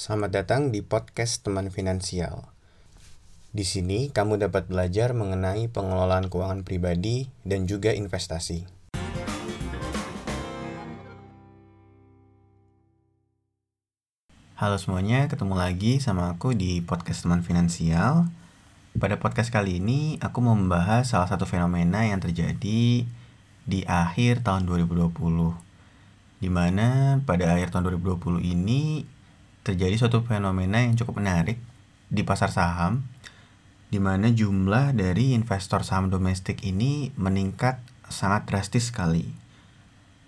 Selamat datang di podcast Teman Finansial. Di sini kamu dapat belajar mengenai pengelolaan keuangan pribadi dan juga investasi. Halo semuanya, ketemu lagi sama aku di podcast Teman Finansial. Pada podcast kali ini, aku mau membahas salah satu fenomena yang terjadi di akhir tahun 2020. Di mana pada akhir tahun 2020 ini terjadi suatu fenomena yang cukup menarik di pasar saham, di mana jumlah dari investor saham domestik ini meningkat sangat drastis sekali.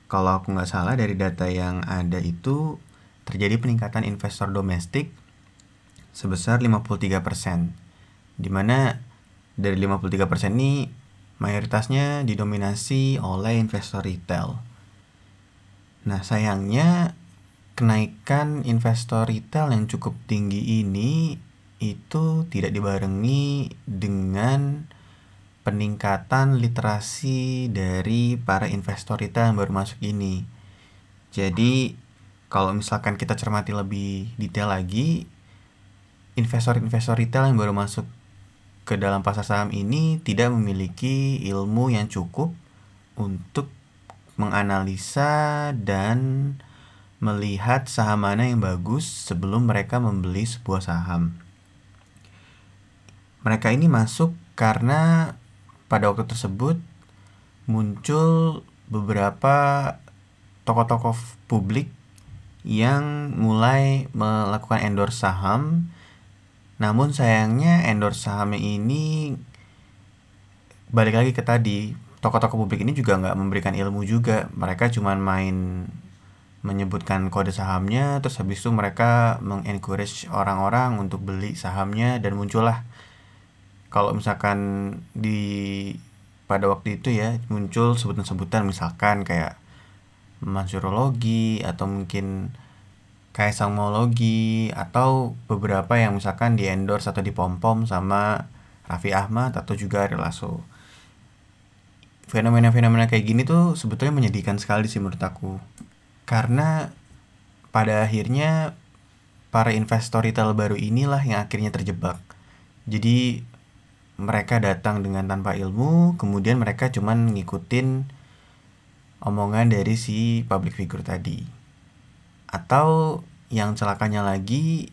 Kalau aku nggak salah dari data yang ada itu terjadi peningkatan investor domestik sebesar 53%, di mana dari 53% ini mayoritasnya didominasi oleh investor retail. Nah sayangnya kenaikan investor retail yang cukup tinggi ini itu tidak dibarengi dengan peningkatan literasi dari para investor retail yang baru masuk ini. Jadi kalau misalkan kita cermati lebih detail lagi, investor-investor retail yang baru masuk ke dalam pasar saham ini tidak memiliki ilmu yang cukup untuk menganalisa dan melihat saham mana yang bagus sebelum mereka membeli sebuah saham. Mereka ini masuk karena pada waktu tersebut muncul beberapa tokoh-tokoh publik yang mulai melakukan endorse saham. Namun sayangnya endorse sahamnya ini balik lagi ke tadi tokoh-tokoh publik ini juga nggak memberikan ilmu juga mereka cuma main menyebutkan kode sahamnya terus habis itu mereka mengencourage orang-orang untuk beli sahamnya dan muncullah. Kalau misalkan di pada waktu itu ya muncul sebutan-sebutan misalkan kayak mansurologi atau mungkin kayak sangmologi atau beberapa yang misalkan di endorse atau dipom-pom sama Raffi Ahmad atau juga Ari Lasso. Fenomena-fenomena kayak gini tuh sebetulnya menyedihkan sekali sih menurut aku karena pada akhirnya para investor retail baru inilah yang akhirnya terjebak. Jadi mereka datang dengan tanpa ilmu, kemudian mereka cuman ngikutin omongan dari si public figure tadi. Atau yang celakanya lagi,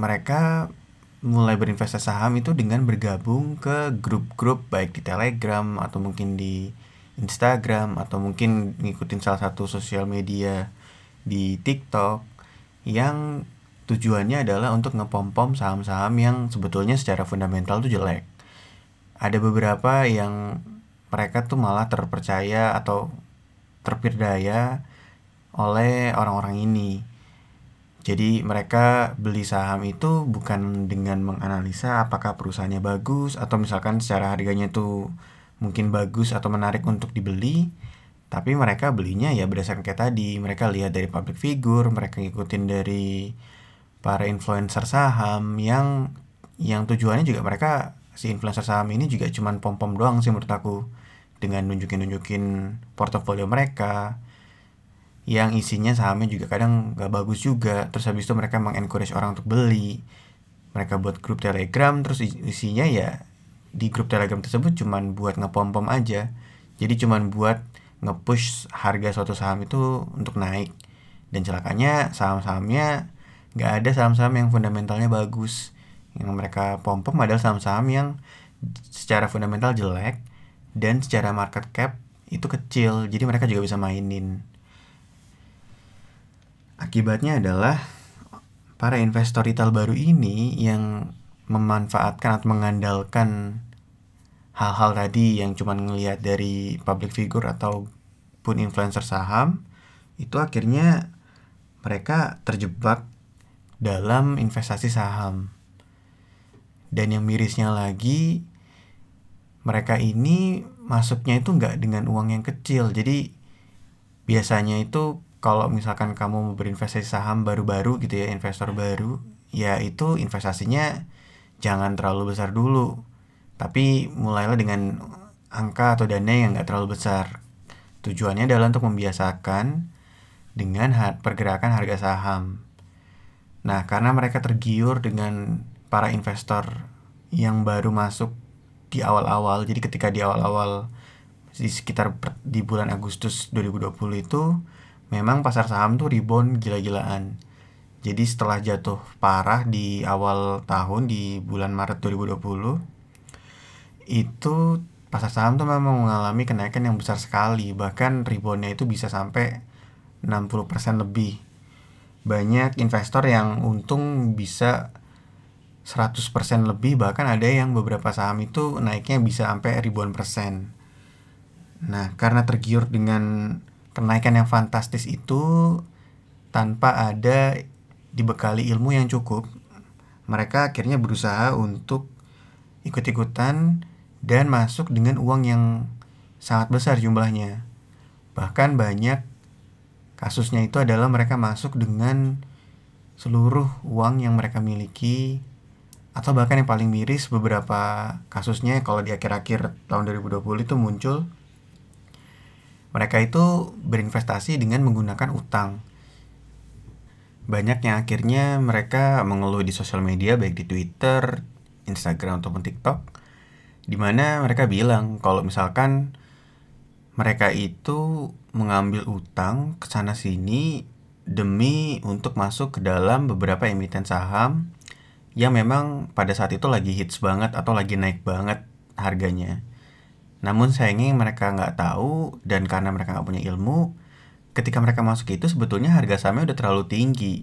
mereka mulai berinvestasi saham itu dengan bergabung ke grup-grup baik di Telegram atau mungkin di Instagram atau mungkin ngikutin salah satu sosial media di TikTok yang tujuannya adalah untuk ngepom-pom saham-saham yang sebetulnya secara fundamental tuh jelek. Ada beberapa yang mereka tuh malah terpercaya atau terperdaya oleh orang-orang ini. Jadi mereka beli saham itu bukan dengan menganalisa apakah perusahaannya bagus atau misalkan secara harganya tuh mungkin bagus atau menarik untuk dibeli tapi mereka belinya ya berdasarkan kayak tadi. Mereka lihat dari public figure mereka ngikutin dari para influencer saham yang yang tujuannya juga mereka si influencer saham ini juga cuman pom pom doang sih menurut aku. Dengan nunjukin nunjukin portofolio mereka yang isinya sahamnya juga kadang gak bagus juga. Terus habis itu mereka mengencourage orang untuk beli. Mereka buat grup telegram terus isinya ya di grup telegram tersebut cuman buat ngepom-pom aja. Jadi cuman buat nge-push harga suatu saham itu untuk naik. Dan celakanya saham-sahamnya nggak ada saham-saham yang fundamentalnya bagus. Yang mereka pom-pom adalah saham-saham yang secara fundamental jelek dan secara market cap itu kecil. Jadi mereka juga bisa mainin. Akibatnya adalah para investor retail baru ini yang memanfaatkan atau mengandalkan hal-hal tadi yang cuma ngelihat dari public figure ataupun influencer saham itu akhirnya mereka terjebak dalam investasi saham. Dan yang mirisnya lagi mereka ini masuknya itu nggak dengan uang yang kecil. Jadi biasanya itu kalau misalkan kamu mau berinvestasi saham baru-baru gitu ya investor baru ya itu investasinya jangan terlalu besar dulu tapi mulailah dengan angka atau dana yang nggak terlalu besar tujuannya adalah untuk membiasakan dengan pergerakan harga saham Nah, karena mereka tergiur dengan para investor yang baru masuk di awal-awal. Jadi ketika di awal-awal di sekitar di bulan Agustus 2020 itu memang pasar saham tuh rebound gila-gilaan. Jadi setelah jatuh parah di awal tahun di bulan Maret 2020 itu pasar saham tuh memang mengalami kenaikan yang besar sekali. Bahkan reboundnya itu bisa sampai 60% lebih banyak investor yang untung bisa 100% lebih bahkan ada yang beberapa saham itu naiknya bisa sampai ribuan persen. Nah, karena tergiur dengan kenaikan yang fantastis itu tanpa ada dibekali ilmu yang cukup, mereka akhirnya berusaha untuk ikut-ikutan dan masuk dengan uang yang sangat besar jumlahnya. Bahkan banyak Kasusnya itu adalah mereka masuk dengan seluruh uang yang mereka miliki atau bahkan yang paling miris beberapa kasusnya kalau di akhir-akhir tahun 2020 itu muncul mereka itu berinvestasi dengan menggunakan utang. Banyak yang akhirnya mereka mengeluh di sosial media baik di Twitter, Instagram ataupun TikTok di mana mereka bilang kalau misalkan mereka itu mengambil utang ke sana sini demi untuk masuk ke dalam beberapa emiten saham yang memang pada saat itu lagi hits banget atau lagi naik banget harganya. Namun sayangnya mereka nggak tahu dan karena mereka nggak punya ilmu, ketika mereka masuk itu sebetulnya harga sahamnya udah terlalu tinggi.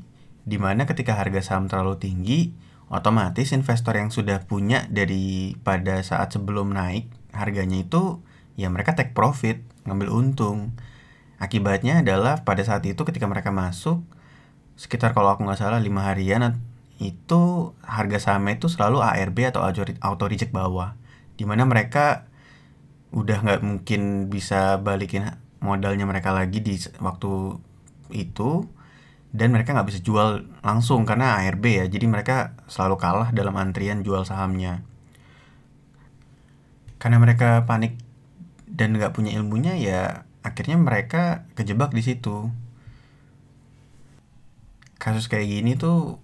Di mana ketika harga saham terlalu tinggi, otomatis investor yang sudah punya dari pada saat sebelum naik harganya itu ya mereka take profit, ngambil untung. Akibatnya adalah pada saat itu ketika mereka masuk, sekitar kalau aku nggak salah lima harian itu harga sahamnya itu selalu ARB atau auto reject bawah. Di mana mereka udah nggak mungkin bisa balikin modalnya mereka lagi di waktu itu dan mereka nggak bisa jual langsung karena ARB ya. Jadi mereka selalu kalah dalam antrian jual sahamnya. Karena mereka panik dan nggak punya ilmunya ya akhirnya mereka kejebak di situ. Kasus kayak gini tuh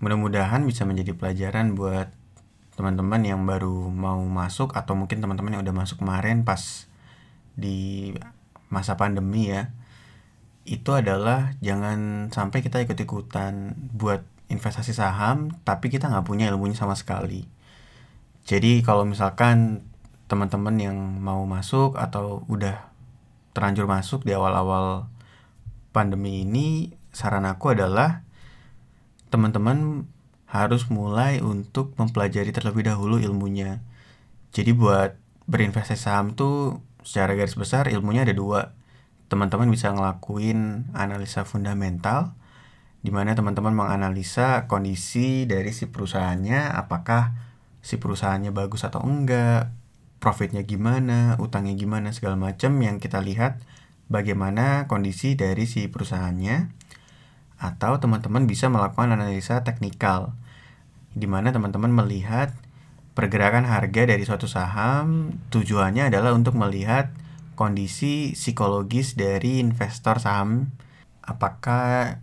mudah-mudahan bisa menjadi pelajaran buat teman-teman yang baru mau masuk atau mungkin teman-teman yang udah masuk kemarin pas di masa pandemi ya itu adalah jangan sampai kita ikut-ikutan buat investasi saham tapi kita nggak punya ilmunya sama sekali jadi kalau misalkan teman-teman yang mau masuk atau udah terlanjur masuk di awal-awal pandemi ini saran aku adalah teman-teman harus mulai untuk mempelajari terlebih dahulu ilmunya. Jadi buat berinvestasi saham tuh secara garis besar ilmunya ada dua. Teman-teman bisa ngelakuin analisa fundamental di mana teman-teman menganalisa kondisi dari si perusahaannya apakah si perusahaannya bagus atau enggak, profitnya gimana, utangnya gimana segala macam yang kita lihat bagaimana kondisi dari si perusahaannya atau teman-teman bisa melakukan analisa teknikal di mana teman-teman melihat pergerakan harga dari suatu saham tujuannya adalah untuk melihat kondisi psikologis dari investor saham apakah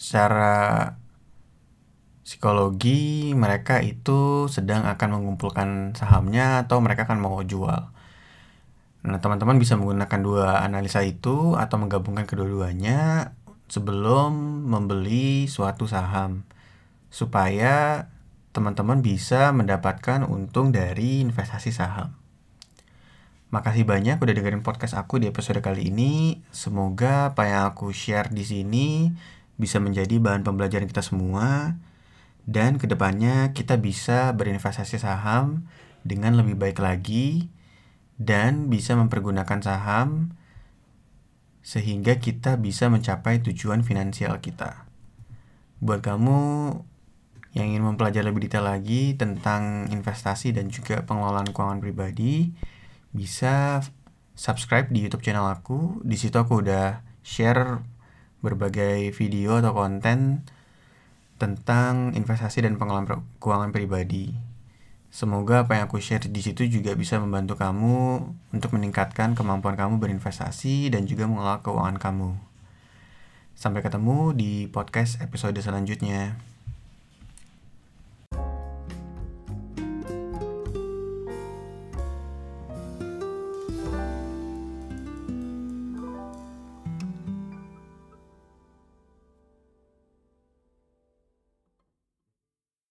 secara psikologi mereka itu sedang akan mengumpulkan sahamnya atau mereka akan mau jual. Nah, teman-teman bisa menggunakan dua analisa itu atau menggabungkan kedua-duanya sebelum membeli suatu saham supaya teman-teman bisa mendapatkan untung dari investasi saham. Makasih banyak udah dengerin podcast aku di episode kali ini. Semoga apa yang aku share di sini bisa menjadi bahan pembelajaran kita semua dan ke depannya kita bisa berinvestasi saham dengan lebih baik lagi dan bisa mempergunakan saham sehingga kita bisa mencapai tujuan finansial kita. Buat kamu yang ingin mempelajari lebih detail lagi tentang investasi dan juga pengelolaan keuangan pribadi, bisa subscribe di YouTube channel aku. Di situ aku udah share berbagai video atau konten tentang investasi dan pengelolaan keuangan pribadi. Semoga apa yang aku share di situ juga bisa membantu kamu untuk meningkatkan kemampuan kamu berinvestasi dan juga mengelola keuangan kamu. Sampai ketemu di podcast episode selanjutnya.